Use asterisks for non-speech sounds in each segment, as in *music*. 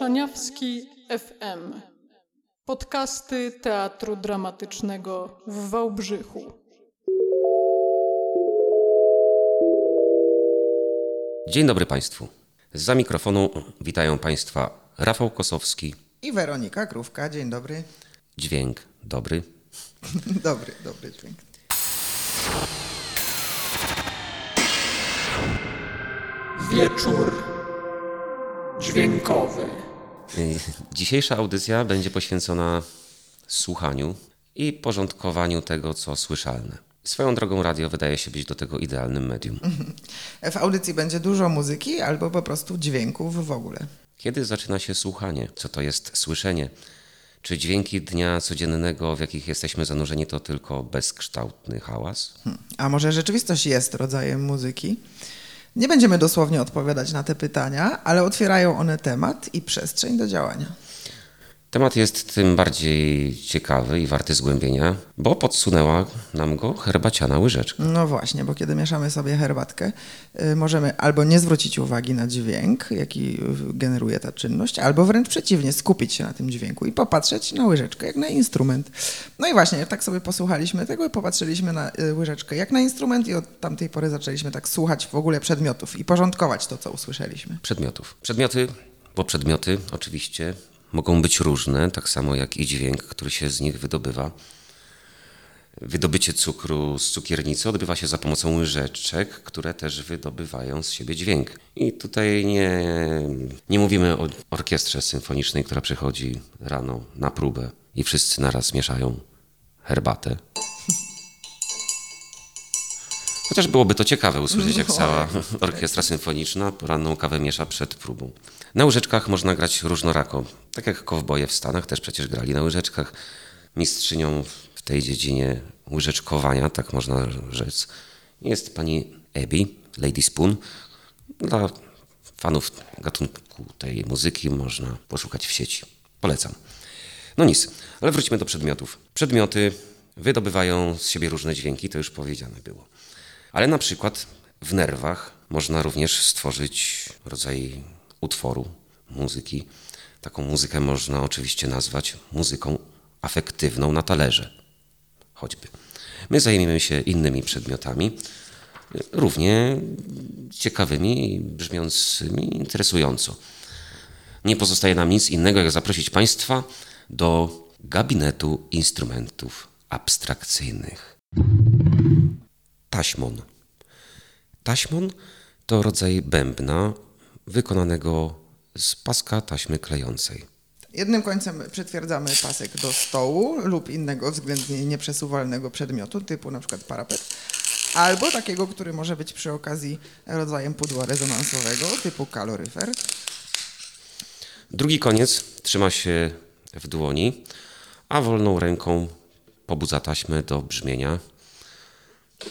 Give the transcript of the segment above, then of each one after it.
Szaniawski FM. Podcasty Teatru Dramatycznego w Wałbrzychu. Dzień dobry Państwu. Za mikrofonu witają Państwa Rafał Kosowski. I Weronika Krówka. Dzień dobry. Dźwięk dobry. *laughs* dobry, dobry dźwięk. Wieczór dźwiękowy. Dzisiejsza audycja będzie poświęcona słuchaniu i porządkowaniu tego, co słyszalne. Swoją drogą radio wydaje się być do tego idealnym medium. W audycji będzie dużo muzyki albo po prostu dźwięków w ogóle. Kiedy zaczyna się słuchanie? Co to jest słyszenie? Czy dźwięki dnia codziennego, w jakich jesteśmy zanurzeni, to tylko bezkształtny hałas? Hmm. A może rzeczywistość jest rodzajem muzyki? Nie będziemy dosłownie odpowiadać na te pytania, ale otwierają one temat i przestrzeń do działania. Temat jest tym bardziej ciekawy i warty zgłębienia, bo podsunęła nam go herbaciana łyżeczka. No właśnie, bo kiedy mieszamy sobie herbatkę, y, możemy albo nie zwrócić uwagi na dźwięk, jaki generuje ta czynność, albo wręcz przeciwnie, skupić się na tym dźwięku i popatrzeć na łyżeczkę jak na instrument. No i właśnie, tak sobie posłuchaliśmy tego i popatrzyliśmy na y, łyżeczkę jak na instrument i od tamtej pory zaczęliśmy tak słuchać w ogóle przedmiotów i porządkować to, co usłyszeliśmy. Przedmiotów. Przedmioty, bo przedmioty oczywiście mogą być różne, tak samo jak i dźwięk, który się z nich wydobywa. Wydobycie cukru z cukiernicy odbywa się za pomocą łyżeczek, które też wydobywają z siebie dźwięk. I tutaj nie, nie mówimy o orkiestrze symfonicznej, która przychodzi rano na próbę i wszyscy naraz mieszają herbatę. Chociaż byłoby to ciekawe usłyszeć, jak cała *laughs* orkiestra symfoniczna poranną kawę miesza przed próbą. Na łyżeczkach można grać różnorako. Tak jak kowboje w Stanach też przecież grali na łyżeczkach. Mistrzynią w tej dziedzinie łyżeczkowania, tak można rzec, jest pani Abby, Lady Spoon. Dla fanów gatunku tej muzyki można poszukać w sieci. Polecam. No nic, ale wróćmy do przedmiotów. Przedmioty wydobywają z siebie różne dźwięki, to już powiedziane było. Ale na przykład w nerwach można również stworzyć rodzaj utworu, muzyki. Taką muzykę można oczywiście nazwać muzyką afektywną na talerze, choćby. My zajmiemy się innymi przedmiotami, równie ciekawymi i brzmiącymi interesująco. Nie pozostaje nam nic innego, jak zaprosić Państwa do gabinetu instrumentów abstrakcyjnych. Taśmon. Taśmon to rodzaj bębna wykonanego z paska taśmy klejącej. Jednym końcem przytwierdzamy pasek do stołu lub innego względnie nieprzesuwalnego przedmiotu, typu na przykład parapet, albo takiego, który może być przy okazji rodzajem pudła rezonansowego, typu kaloryfer. Drugi koniec trzyma się w dłoni, a wolną ręką pobudza taśmę do brzmienia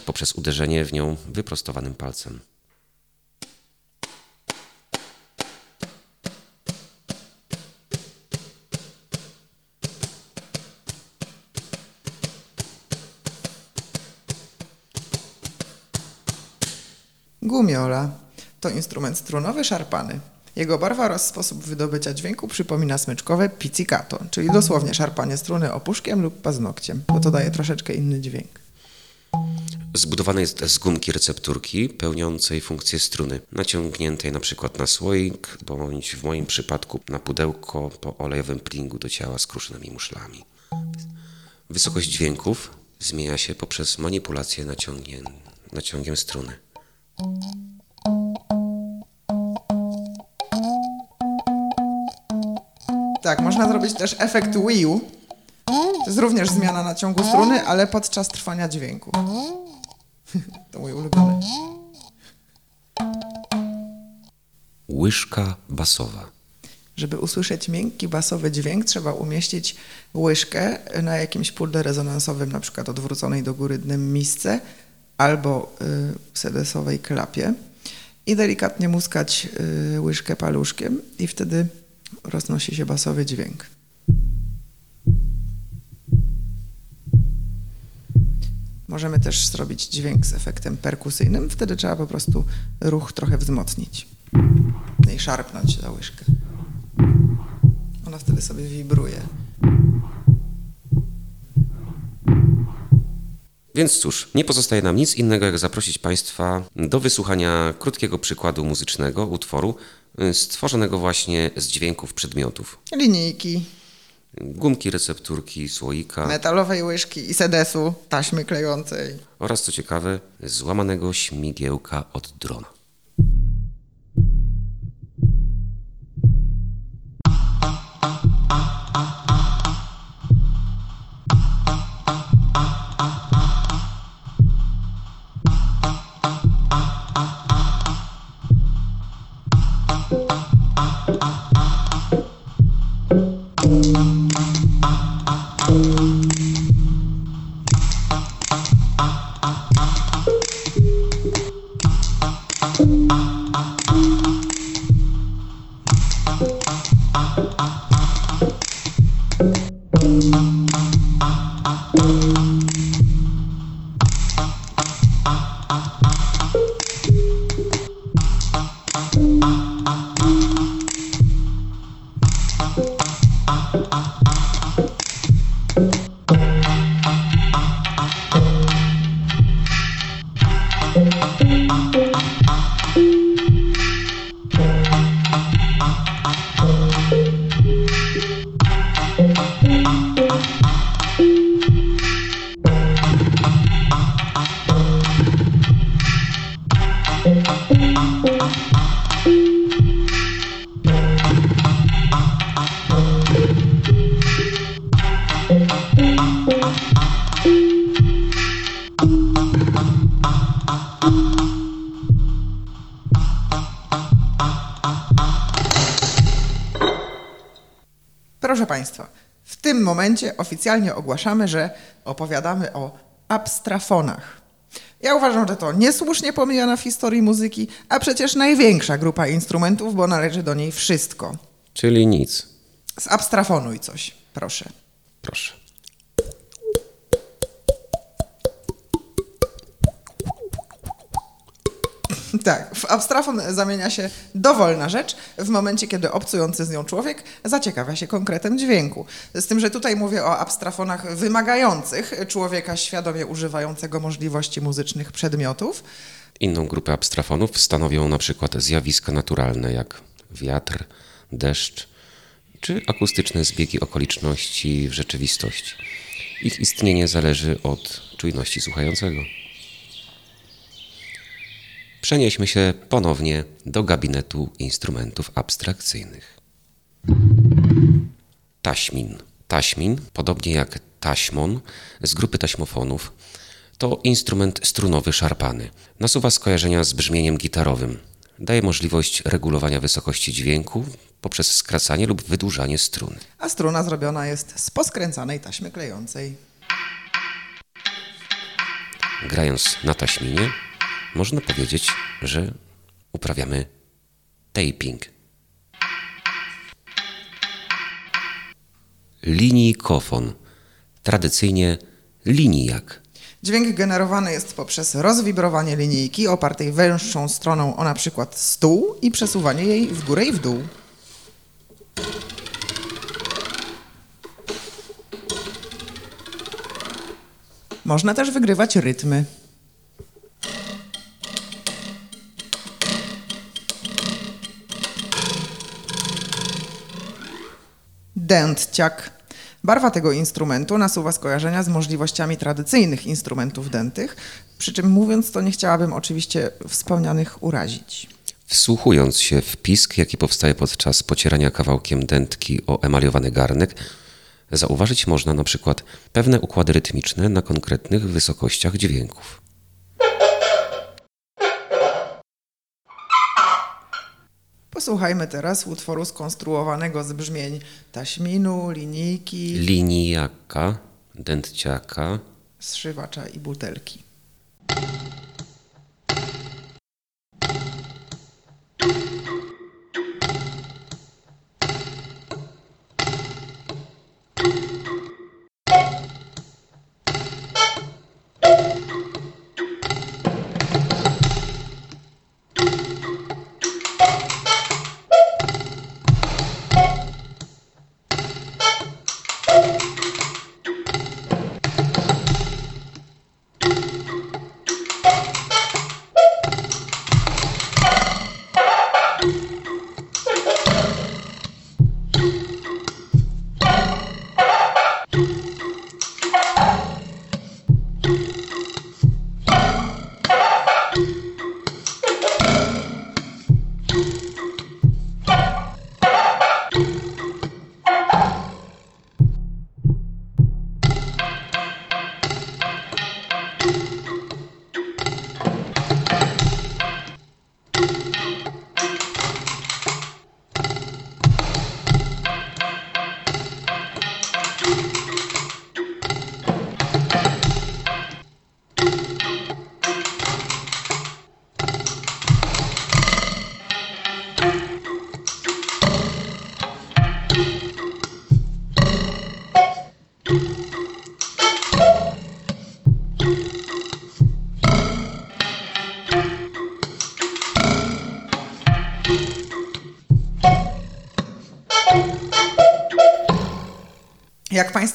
poprzez uderzenie w nią wyprostowanym palcem. Gumiola to instrument strunowy szarpany. Jego barwa oraz sposób wydobycia dźwięku przypomina smyczkowe pizzicato, czyli dosłownie szarpanie struny opuszkiem lub paznokciem, bo to daje troszeczkę inny dźwięk. Zbudowane jest z gumki recepturki pełniącej funkcję struny, naciągniętej na przykład na słoik, bądź w moim przypadku na pudełko po olejowym plingu do ciała z kruszonymi muszlami. Wysokość dźwięków zmienia się poprzez manipulację naciągiem, naciągiem struny. Tak, można zrobić też efekt wiu. To jest również zmiana naciągu struny, ale podczas trwania dźwięku. *laughs* To mój ulubiony. Łyżka basowa. Żeby usłyszeć miękki basowy dźwięk, trzeba umieścić łyżkę na jakimś pudle rezonansowym, na przykład odwróconej do góry dnem misce albo y, sedesowej klapie i delikatnie muskać y, łyżkę paluszkiem i wtedy roznosi się basowy dźwięk. Możemy też zrobić dźwięk z efektem perkusyjnym, wtedy trzeba po prostu ruch trochę wzmocnić i szarpnąć za łyżkę. Ona wtedy sobie wibruje. Więc cóż, nie pozostaje nam nic innego, jak zaprosić Państwa do wysłuchania krótkiego przykładu muzycznego utworu y, stworzonego właśnie z dźwięków przedmiotów. Linijki, Gumki, recepturki, słoika metalowej łyżki i sedesu, taśmy klejącej. oraz, co ciekawe, złamanego śmigiełka od drona. Oficjalnie ogłaszamy, że opowiadamy o abstrafonach. Ja uważam, że to niesłusznie pomijana w historii muzyki, a przecież największa grupa instrumentów, bo należy do niej wszystko. Czyli nic. Zabstrafonuj coś, proszę. Proszę. *laughs* Tak, w abstrafon zamienia się dowolna rzecz w momencie, kiedy obcujący z nią człowiek zaciekawia się konkretem dźwięku. Z tym, że tutaj mówię o abstrafonach wymagających człowieka świadomie używającego możliwości muzycznych przedmiotów. Inną grupę abstrafonów stanowią na przykład zjawiska naturalne jak wiatr, deszcz czy akustyczne zbiegi okoliczności w rzeczywistości. Ich istnienie zależy od czujności słuchającego. Przenieśmy się ponownie do gabinetu instrumentów abstrakcyjnych. Taśmin. Taśmin, podobnie jak taśmon z grupy taśmofonów, to instrument strunowy szarpany. Nasuwa skojarzenia z brzmieniem gitarowym. Daje możliwość regulowania wysokości dźwięku poprzez skracanie lub wydłużanie struny. A struna zrobiona jest z poskręcanej taśmy klejącej. Grając na taśminie, można powiedzieć, że uprawiamy taping. Linijkofon, tradycyjnie linijak. Dźwięk generowany jest poprzez rozwibrowanie linijki opartej węższą stroną o na przykład stół i przesuwanie jej w górę i w dół. Można też wygrywać rytmy. Dętciak. Barwa tego instrumentu nasuwa skojarzenia z możliwościami tradycyjnych instrumentów dętych, przy czym mówiąc to nie chciałabym oczywiście wspomnianych urazić. Wsłuchując się w pisk, jaki powstaje podczas pocierania kawałkiem dętki o emaliowany garnek, zauważyć można na przykład pewne układy rytmiczne na konkretnych wysokościach dźwięków. Posłuchajmy teraz utworu skonstruowanego z brzmień taśminu, linijki, Linijaka, dętciaka, zszywacza i butelki.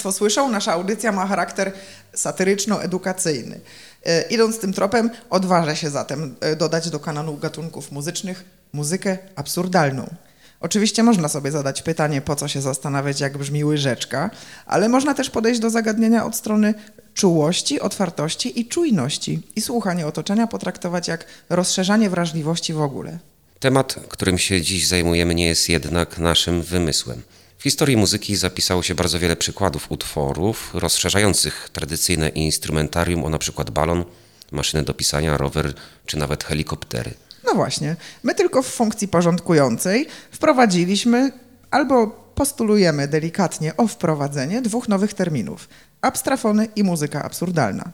Państwo słyszą, nasza audycja ma charakter satyryczno-edukacyjny. E, Idąc tym tropem, odważę się zatem e, dodać do kanonu gatunków muzycznych muzykę absurdalną. Oczywiście można sobie zadać pytanie, po co się zastanawiać, jak brzmi łyżeczka, ale można też podejść do zagadnienia od strony czułości, otwartości i czujności i słuchanie otoczenia potraktować jak rozszerzanie wrażliwości w ogóle. Temat, którym się dziś zajmujemy, nie jest jednak naszym wymysłem. W historii muzyki zapisało się bardzo wiele przykładów utworów rozszerzających tradycyjne instrumentarium o na przykład balon, maszyny do pisania, rower czy nawet helikoptery. No właśnie, my tylko w funkcji porządkującej wprowadziliśmy albo postulujemy delikatnie o wprowadzenie dwóch nowych terminów: abstrafony i muzyka absurdalna.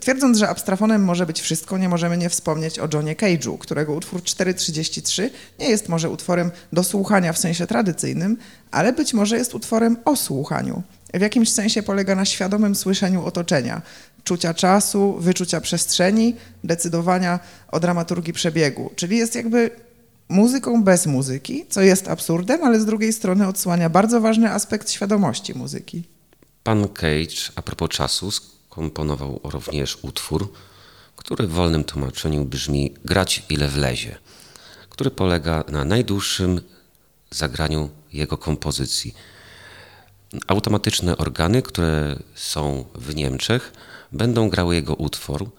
Twierdząc, że abstrafonem może być wszystko, nie możemy nie wspomnieć o Johnie Cage'u, którego utwór 433 nie jest może utworem do słuchania w sensie tradycyjnym, ale być może jest utworem o słuchaniu. W jakimś sensie polega na świadomym słyszeniu otoczenia, czucia czasu, wyczucia przestrzeni, decydowania o dramaturgii przebiegu. Czyli jest jakby muzyką bez muzyki, co jest absurdem, ale z drugiej strony odsłania bardzo ważny aspekt świadomości muzyki. Pan Cage, a propos czasu, skomponował również utwór, który w wolnym tłumaczeniu brzmi Grać ile wlezie, który polega na najdłuższym zagraniu jego kompozycji. Automatyczne organy, które są w Niemczech, będą grały jego utwór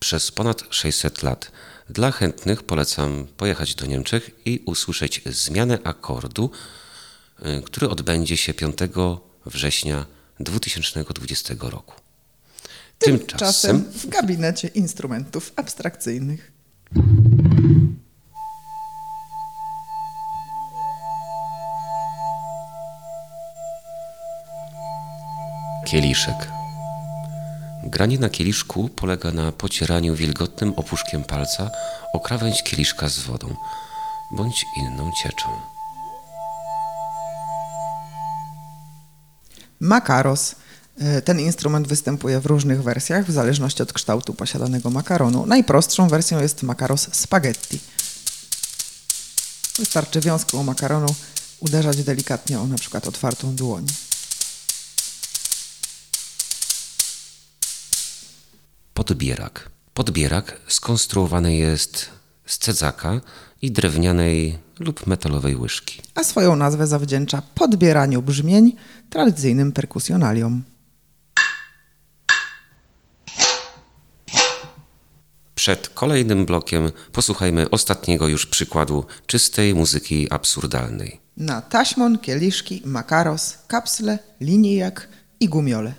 przez ponad 600 lat. Dla chętnych polecam pojechać do Niemczech i usłyszeć zmianę akordu, y, który odbędzie się 5 września 2020 roku. Tymczasem w gabinecie instrumentów abstrakcyjnych. Kieliszek. Granie na kieliszku polega na pocieraniu wilgotnym opuszkiem palca o krawędź kieliszka z wodą bądź inną cieczą. Makaros. E, Ten instrument występuje w różnych wersjach, w zależności od kształtu posiadanego makaronu. Najprostszą wersją jest makaros spaghetti. Wystarczy wiązką makaronu uderzać delikatnie o na przykład otwartą dłoń. Podbierak. Podbierak skonstruowany jest z cedzaka i drewnianej lub metalowej łyżki. A swoją nazwę zawdzięcza podbieraniu brzmień tradycyjnym perkusjonaliom. Przed kolejnym blokiem posłuchajmy ostatniego już przykładu czystej muzyki absurdalnej. Na taśmon, kieliszki, makaros, kapsle, linijak i gumiole.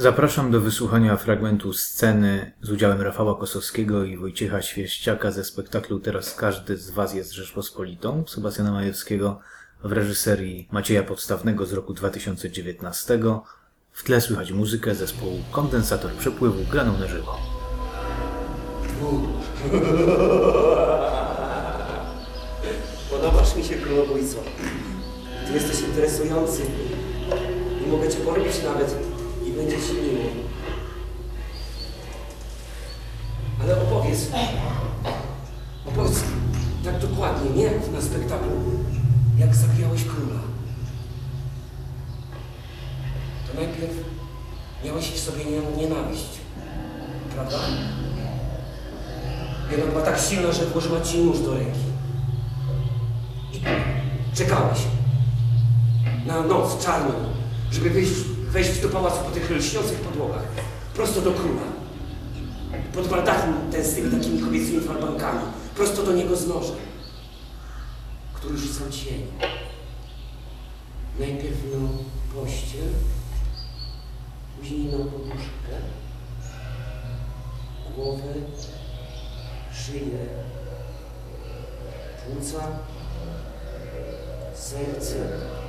Zapraszam do wysłuchania fragmentu sceny z udziałem Rafała Kosowskiego i Wojciecha Świeściaka ze spektaklu Teraz każdy z Was jest Rzeczpospolitą Sebastiana Majewskiego w reżyserii Macieja Podstawnego z roku 2019. W tle słychać muzykę zespołu Kondensator Przepływu graną na żywo. *laughs* Podobasz mi się królobójco. Ty jesteś interesujący. I mogę cię polubić nawet będzie Ci miło. Ale opowiedz, opowiedz tak dokładnie, nie na spektaklu, jak zabijałeś króla. To najpierw miałeś w sobie nienawiść, prawda? Jedna była tak silna, że włożyła Ci nóż do ręki. I czekałeś na noc czarną, żeby wyjść wejść do pałacu po tych lśniących podłogach. Prosto do króla. Pod baldachin ten z tymi takimi kobiecymi farbankami. Prosto do niego z nożem, który rzucał cień. Najpierw na pościel, później na poduszkę, głowę, szyję, płuca, serce.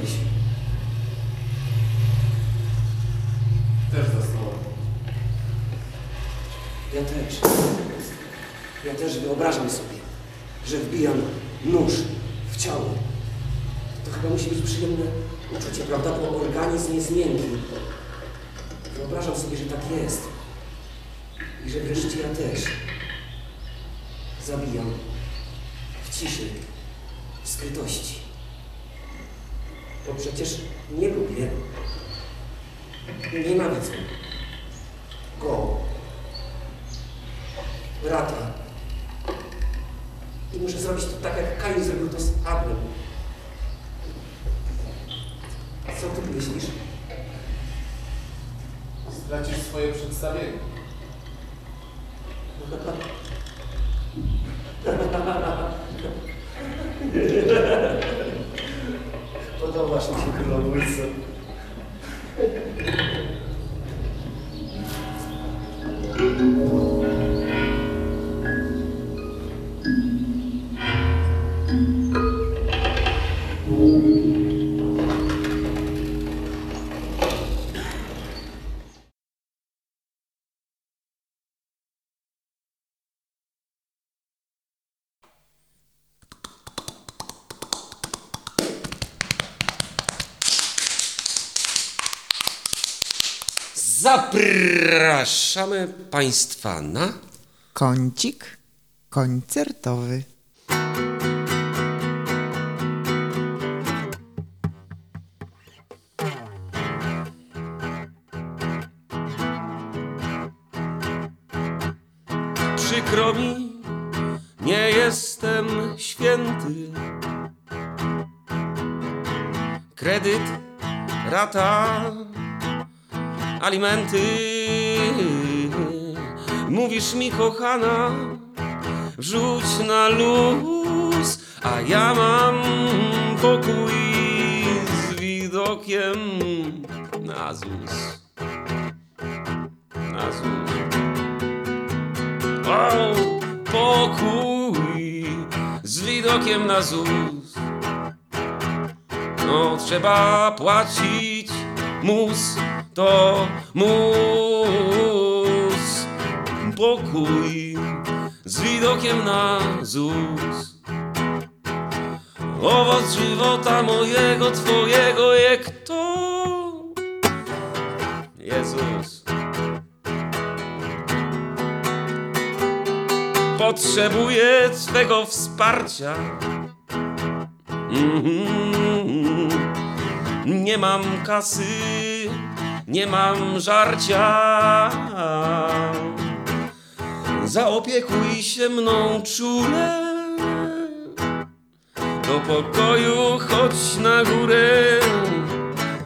Zabiłeś? Też zasnąłem. Ja też. Ja też wyobrażam sobie, że wbijam nóż w ciało. To chyba musi być przyjemne uczucie, prawda? Bo organizm jest miękki. Wyobrażam sobie, że tak jest. I że wreszcie ja też zabijam w ciszy, w skrytości. Bo przecież nie lubię, nienawidzę go brata. I muszę zrobić to tak, jak Kain zrobił to z Abrem. Co ty myślisz? Stracisz swoje przedstawienie. *laughs* Podobasz mi się Zapraszamy Państwa na Kącik koncertowy. Przykro mi, nie jestem święty. Kredyt, rata, alimenty. Mówisz mi, kochana, wrzuć na luz, a ja mam pokój z widokiem na ZUS. Na ZUS. O, pokój z widokiem na ZUS. No, trzeba płacić mus, to mus. Pokój z widokiem na ZUS. Owoc żywota mojego, twojego, jak to Jezus. Potrzebuję Twego wsparcia. Mhm. Nie mam kasy, nie mam żarcia. Zaopiekuj się mną czule. Do pokoju chodź na górę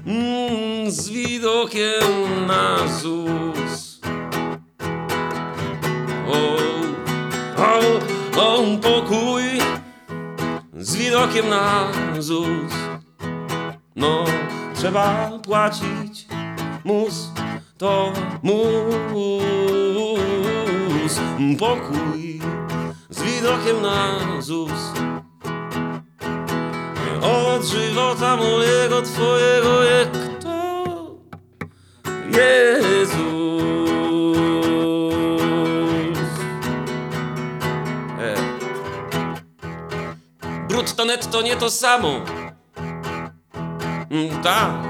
mm, z widokiem na ZUS. O, o, o, pokój z widokiem na ZUS. No, trzeba płacić mus, to mus. Pokój widokiem na ZUS. Od żywota mojego, twojego, jak to Jezus. E. Brutto netto nie to samo. Mm, Tak,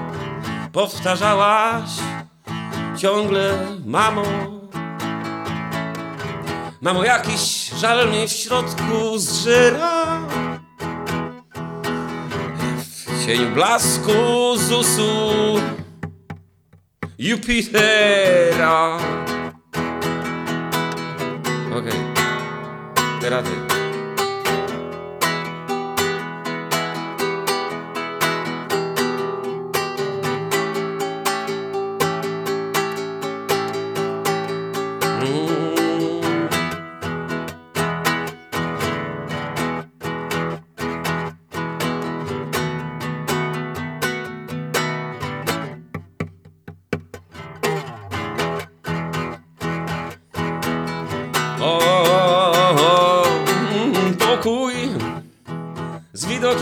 powtarzałaś ciągle, mamo. Mamo, jakiś żal mnie w środku zżera. W cieniu blasku ZUS-u Jupitera. Okej, teraz ty.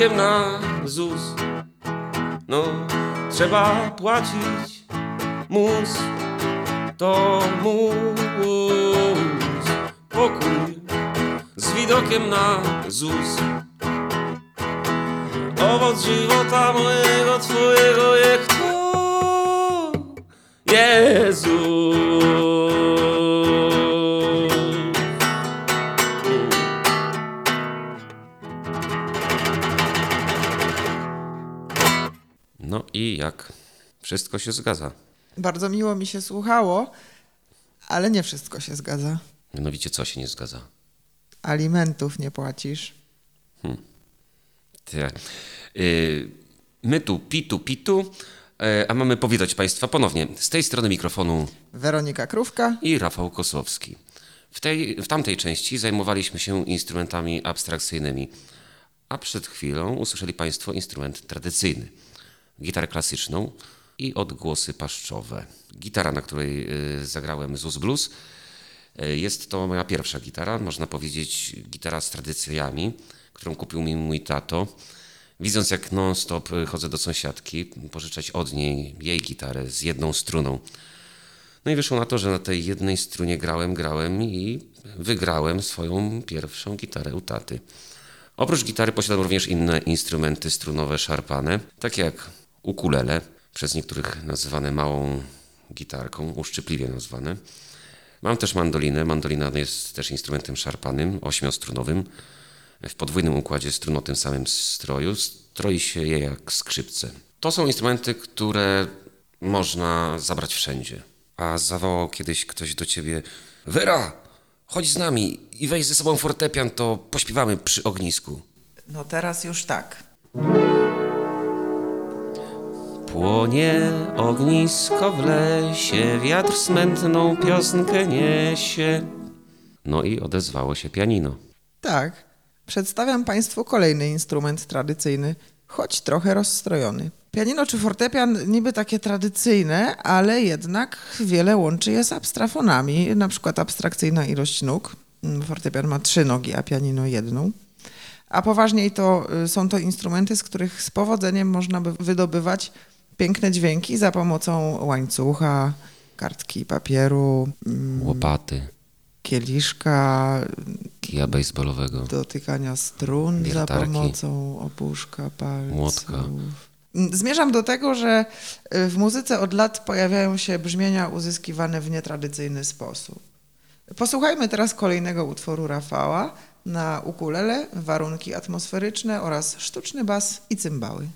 Z widokiem na ZUS. No, trzeba płacić mus, to mus. Pokój z widokiem na ZUS. Owoc żywota mojego, Wszystko się zgadza. Bardzo miło mi się słuchało, ale nie wszystko się zgadza. Mianowicie co się nie zgadza? Alimentów nie płacisz. Ty, y, my tu pitu pitu, y, a mamy powitać Państwa ponownie z tej strony mikrofonu Weronika Krówka. i Rafał Kosowski. W, tej, w tamtej części zajmowaliśmy się instrumentami abstrakcyjnymi, a przed chwilą usłyszeli Państwo instrument tradycyjny, gitarę klasyczną i odgłosy paszczowe. Gitara, na której y, zagrałem ZUS Blues, y, jest to moja pierwsza gitara, można powiedzieć gitara z tradycjami, którą kupił mi mój tato. Widząc jak non-stop y, chodzę do sąsiadki, pożyczać od niej jej gitarę z jedną struną. No i wyszło na to, że na tej jednej strunie grałem, grałem i wygrałem swoją pierwszą gitarę u taty. Oprócz gitary posiadam również inne instrumenty strunowe szarpane, takie jak ukulele, przez niektórych nazywane małą gitarką, uszczypliwie nazwane. Mam też mandolinę. Mandolina jest też instrumentem szarpanym, ośmiostrunowym, w podwójnym układzie strun o tym samym stroju. Stroi się je jak skrzypce. To są instrumenty, które można zabrać wszędzie. A zawołał kiedyś ktoś do ciebie: Wera, chodź z nami i weź ze sobą fortepian, to pośpiewamy przy ognisku. No teraz już tak. Płonie ognisko w lesie, wiatr smętną piosnkę niesie. No i odezwało się pianino. Tak. Przedstawiam Państwu kolejny instrument tradycyjny, choć trochę rozstrojony. Pianino czy fortepian niby takie tradycyjne, ale jednak wiele łączy je z abstrafonami, na przykład abstrakcyjna ilość nóg. Mm, Fortepian ma trzy nogi, a pianino jedną. A poważniej to y, są to instrumenty, z których z powodzeniem można by wydobywać piękne dźwięki za pomocą łańcucha, kartki papieru, mm, Łopaty, kieliszka, kija baseballowego. dotykania strun za Wiertarki. pomocą opuszka palców. Młotka. Mm, Zmierzam do tego, że y, w muzyce od lat pojawiają się brzmienia uzyskiwane w nietradycyjny sposób. Posłuchajmy teraz kolejnego utworu Rafała na ukulele, warunki atmosferyczne oraz sztuczny bas i cymbały.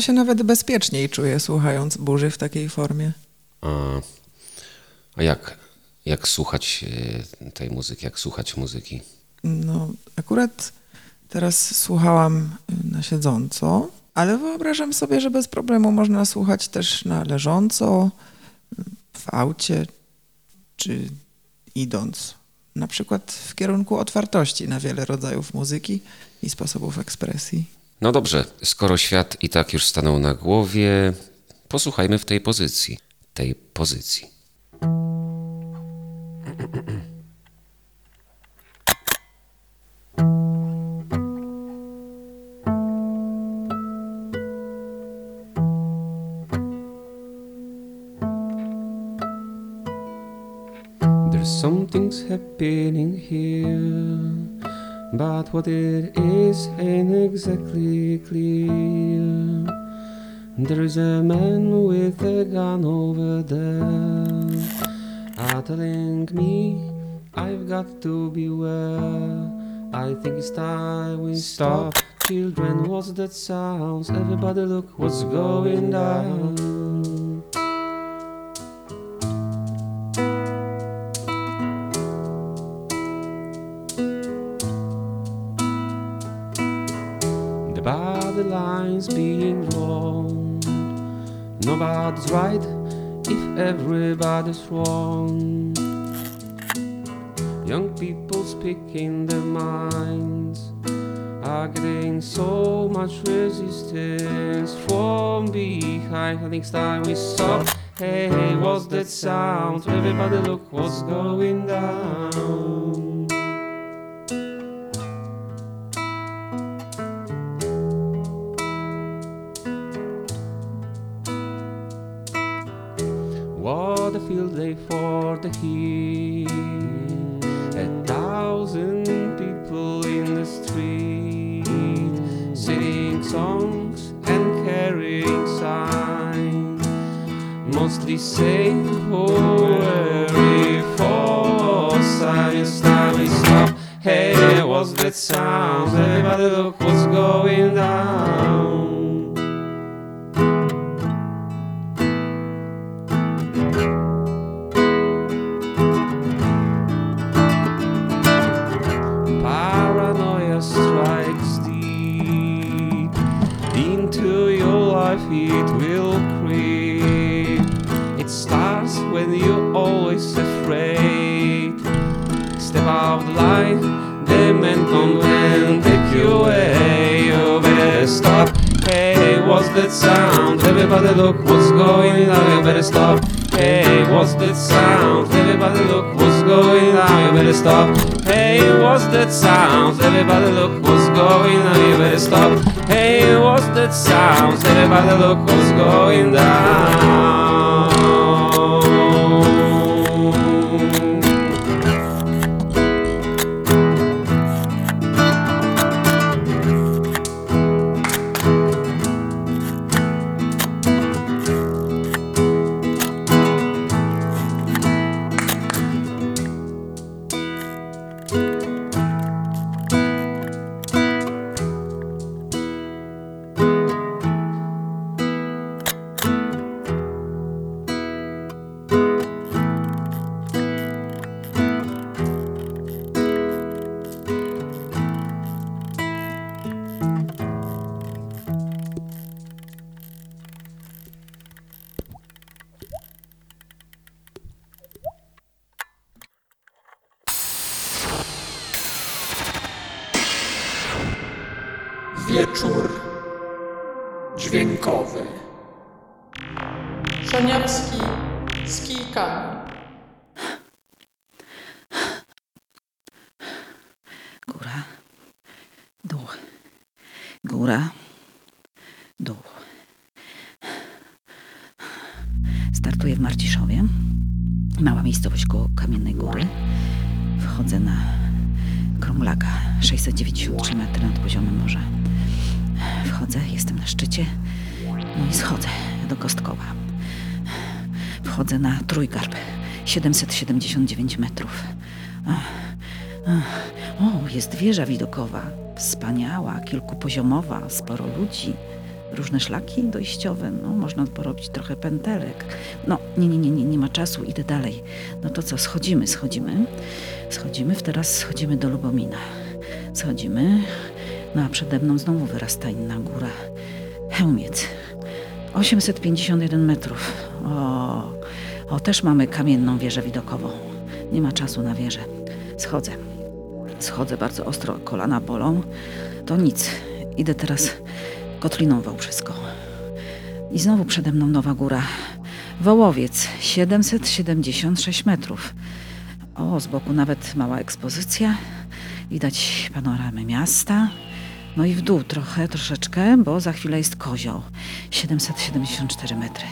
To się nawet bezpieczniej czuję, słuchając burzy w takiej formie. A, a jak, jak słuchać e, tej muzyki, jak słuchać muzyki? No, akurat teraz słuchałam y, na siedząco, ale wyobrażam sobie, że bez problemu można słuchać też na leżąco, w aucie, czy idąc. Na przykład w kierunku otwartości na wiele rodzajów muzyki i sposobów ekspresji. No dobrze, skoro świat i tak już stanął na głowie, posłuchajmy w tej pozycji. Tej pozycji. There's some things happening here, but what it is ain't exactly clear. There's a man with a gun over there, are telling me I've got to beware. I think it's time we stop. Children, what's that sounds? Everybody look what's going down. Nobody's right if everybody's wrong. Young people speaking their minds are getting so much resistance from behind. I think it's time we stop. Hey, hey, what's that sound? Everybody look what's going down. A thousand people in the street, singing songs and carrying signs. Mostly saying, oh, for science time is. Hey, what's that sound? Everybody look That sound? Everybody look what's going on. You better stop. Hey, what's that sound? Everybody look what's going on. You better stop. Hey, what's that sound? Everybody look what's going on. You better stop. Hey, what's that sound? Everybody look what's going down. Jestem na szczycie, no i schodzę do Kostkowa. Wchodzę na Trójgarb, 779 metrów. O, jest wieża widokowa. Wspaniała, kilkupoziomowa, sporo ludzi. różne szlaki dojściowe, no można porobić trochę pętelek. No nie, nie, nie, nie, nie ma czasu, idę dalej. No to co, schodzimy, schodzimy, schodzimy, teraz schodzimy do Lubomina. Schodzimy, no a przede mną znowu wyrasta inna góra. Chełmiec. 851 metrów. O, o, też mamy kamienną wieżę widokową. Nie ma czasu na wieżę. Schodzę. Schodzę bardzo ostro, kolana bolą. To nic. Idę teraz Kotliną Wałbrzyską. I znowu przede mną nowa góra. Wołowiec, 776 metrów. O, z boku nawet mała ekspozycja. Widać panoramę miasta. No i w dół trochę, troszeczkę, bo za chwilę jest kozioł. 774 metry.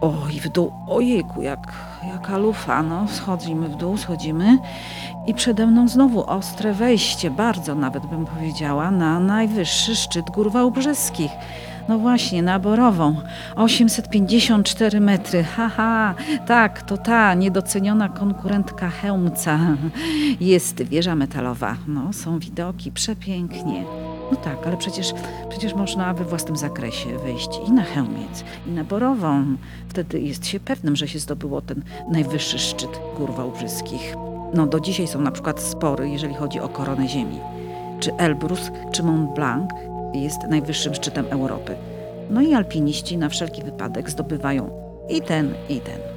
O, i w dół, ojejku, jak, jaka lufa, no. Schodzimy w dół, schodzimy. I przede mną znowu ostre wejście, bardzo nawet bym powiedziała, na najwyższy szczyt Gór Wałbrzeskich. No właśnie, na Borową. 854 metry. Haha, tak, to ta niedoceniona konkurentka Chełmca. Jest wieża metalowa. No, są widoki, przepięknie. No tak, ale przecież, przecież można we własnym zakresie wejść i na Chełmiec, i na Borową. Wtedy jest się pewnym, że się zdobyło ten najwyższy szczyt Gór Wałbrzyskich. No do dzisiaj są na przykład spory, jeżeli chodzi o koronę Ziemi. Czy Elbrus, czy Mont Blanc jest najwyższym szczytem Europy. No i alpiniści na wszelki wypadek zdobywają i ten, i ten.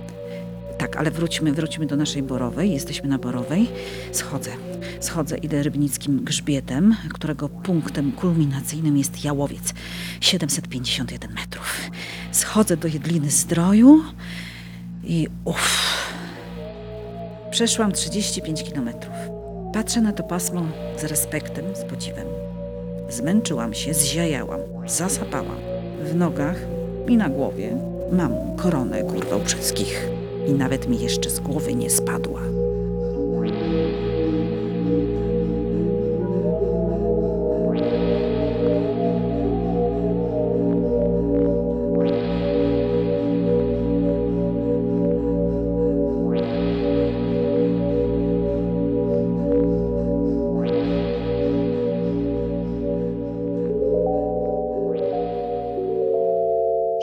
Tak, ale wróćmy, wróćmy do naszej Borowej. Jesteśmy na Borowej. Schodzę, schodzę, idę rybnickim grzbietem, którego punktem kulminacyjnym jest Jałowiec. 751 metrów. Schodzę do Jedliny Zdroju i uff. Przeszłam 35 kilometrów. Patrzę na to pasmo z respektem, z podziwem. Zmęczyłam się, zziajałam, zasapałam. W nogach i na głowie mam koronę gór wałbrzeskich i nawet mi jeszcze z głowy nie spadła.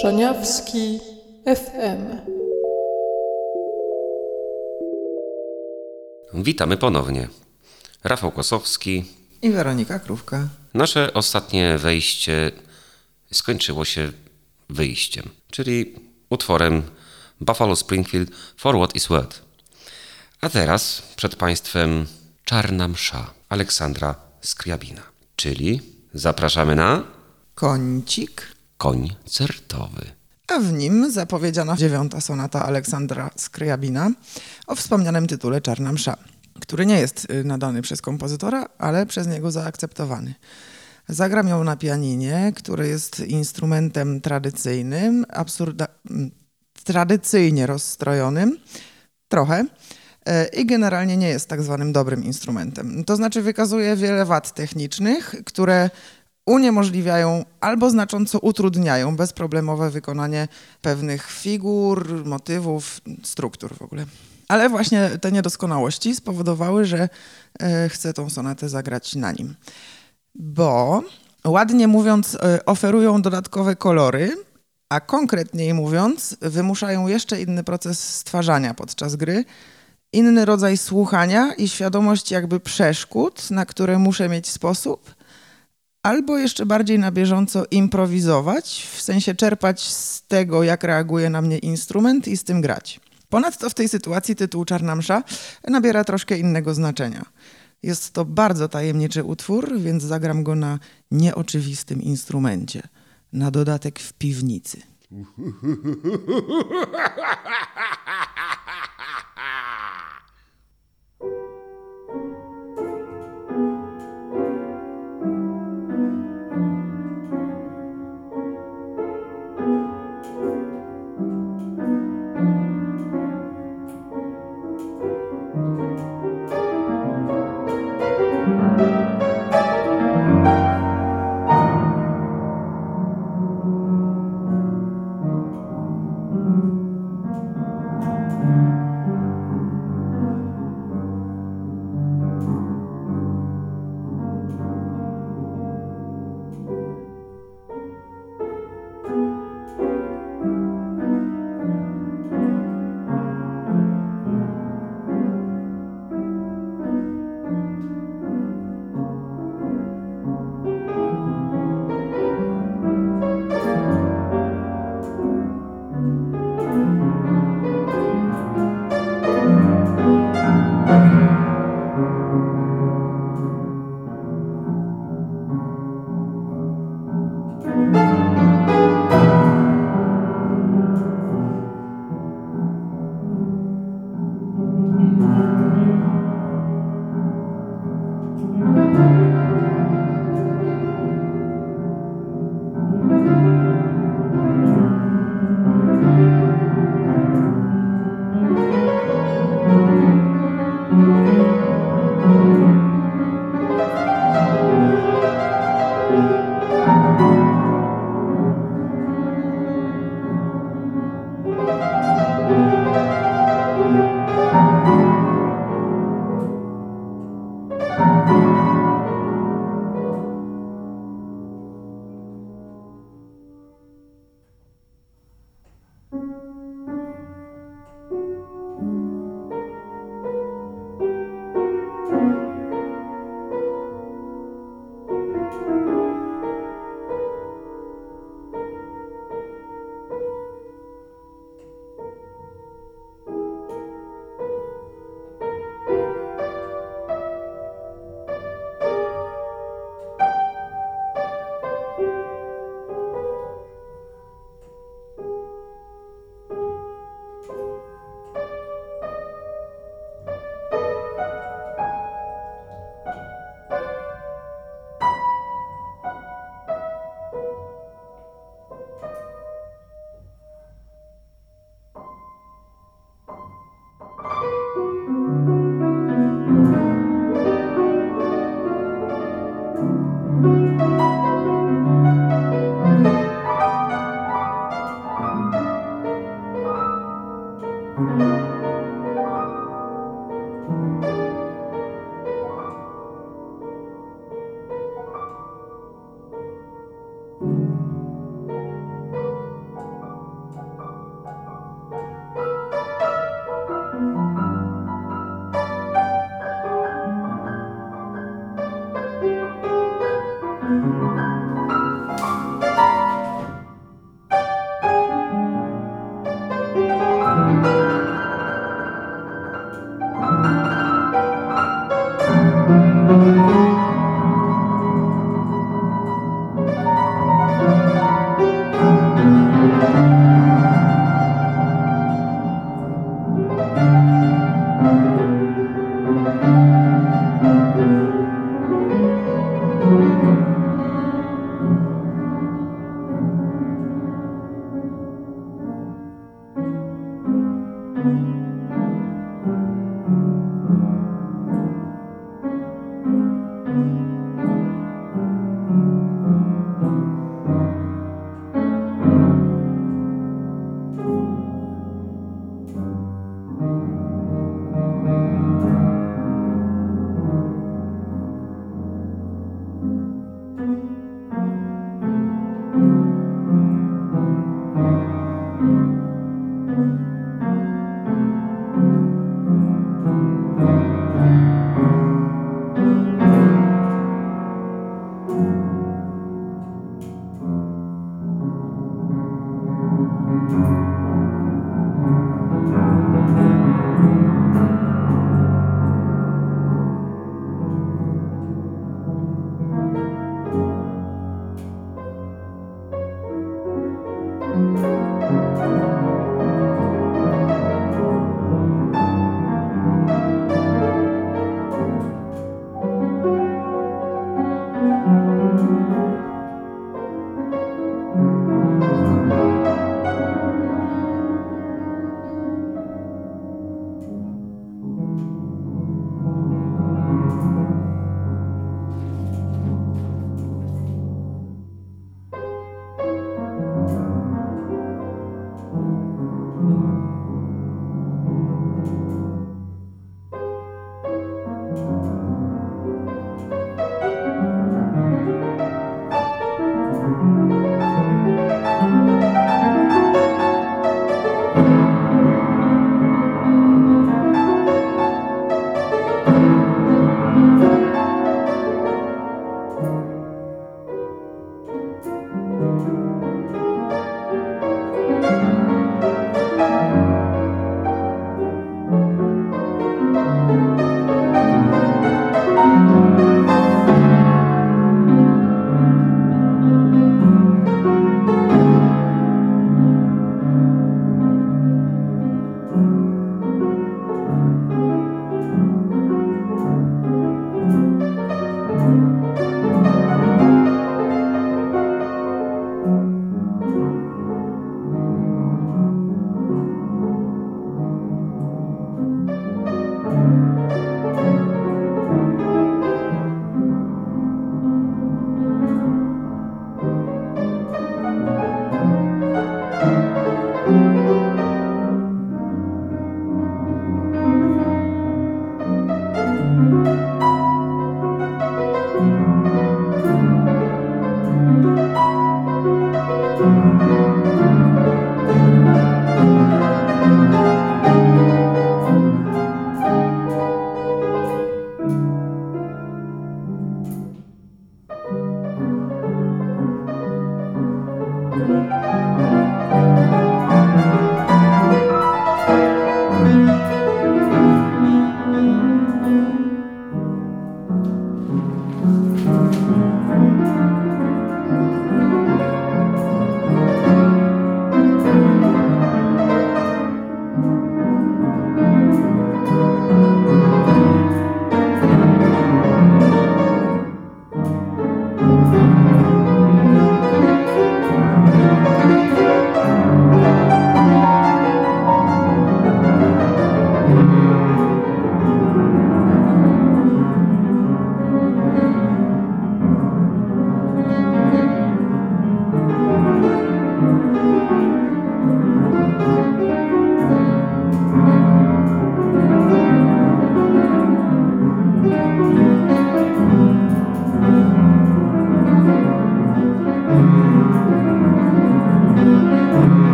Szaniawski Witamy ponownie. Rafał Kosowski. I Weronika Krówka. Nasze ostatnie wejście skończyło się wyjściem, czyli utworem Buffalo Springfield For What Is Worth. A teraz przed Państwem Czarna Msza Aleksandra Skriabina, czyli zapraszamy na Kącik. koncertowy. A w nim zapowiedziana dziewiąta sonata Aleksandra Skryabina o wspomnianym tytule Czarna Msza, który nie jest y, nadany przez kompozytora, ale przez niego zaakceptowany. Zagram ją na pianinie, które jest instrumentem tradycyjnym, absurda, m, tradycyjnie rozstrojonym, trochę, e, i generalnie nie jest tak zwanym dobrym instrumentem. To znaczy wykazuje wiele wad technicznych, które uniemożliwiają albo znacząco utrudniają bezproblemowe wykonanie pewnych figur, motywów, struktur w ogóle. Ale właśnie te niedoskonałości spowodowały, że e, chcę tą sonatę zagrać na nim. Bo ładnie mówiąc, e, oferują dodatkowe kolory, a konkretniej mówiąc, wymuszają jeszcze inny proces stwarzania podczas gry, inny rodzaj słuchania i świadomość jakby przeszkód, na które muszę mieć sposób, albo jeszcze bardziej na bieżąco improwizować, w sensie czerpać z tego, jak reaguje na mnie instrument i z tym grać. Ponadto w tej sytuacji tytuł Czarna Msza nabiera troszkę innego znaczenia. Jest to bardzo tajemniczy utwór, więc zagram go na nieoczywistym instrumencie. Na dodatek w piwnicy. *laughs*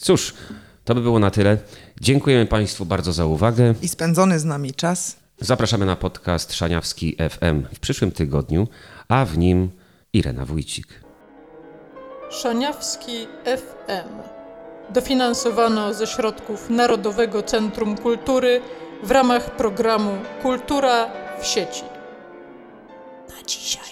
Cóż, to by było na tyle. Dziękujemy Państwu bardzo za uwagę. I spędzony z nami czas Zapraszamy na podcast Szaniawski FM w przyszłym tygodniu, a w nim Irena Wójcik. Szaniawski FM. Dofinansowano ze środków Narodowego Centrum Kultury w ramach programu Kultura w sieci. Na dzisiaj.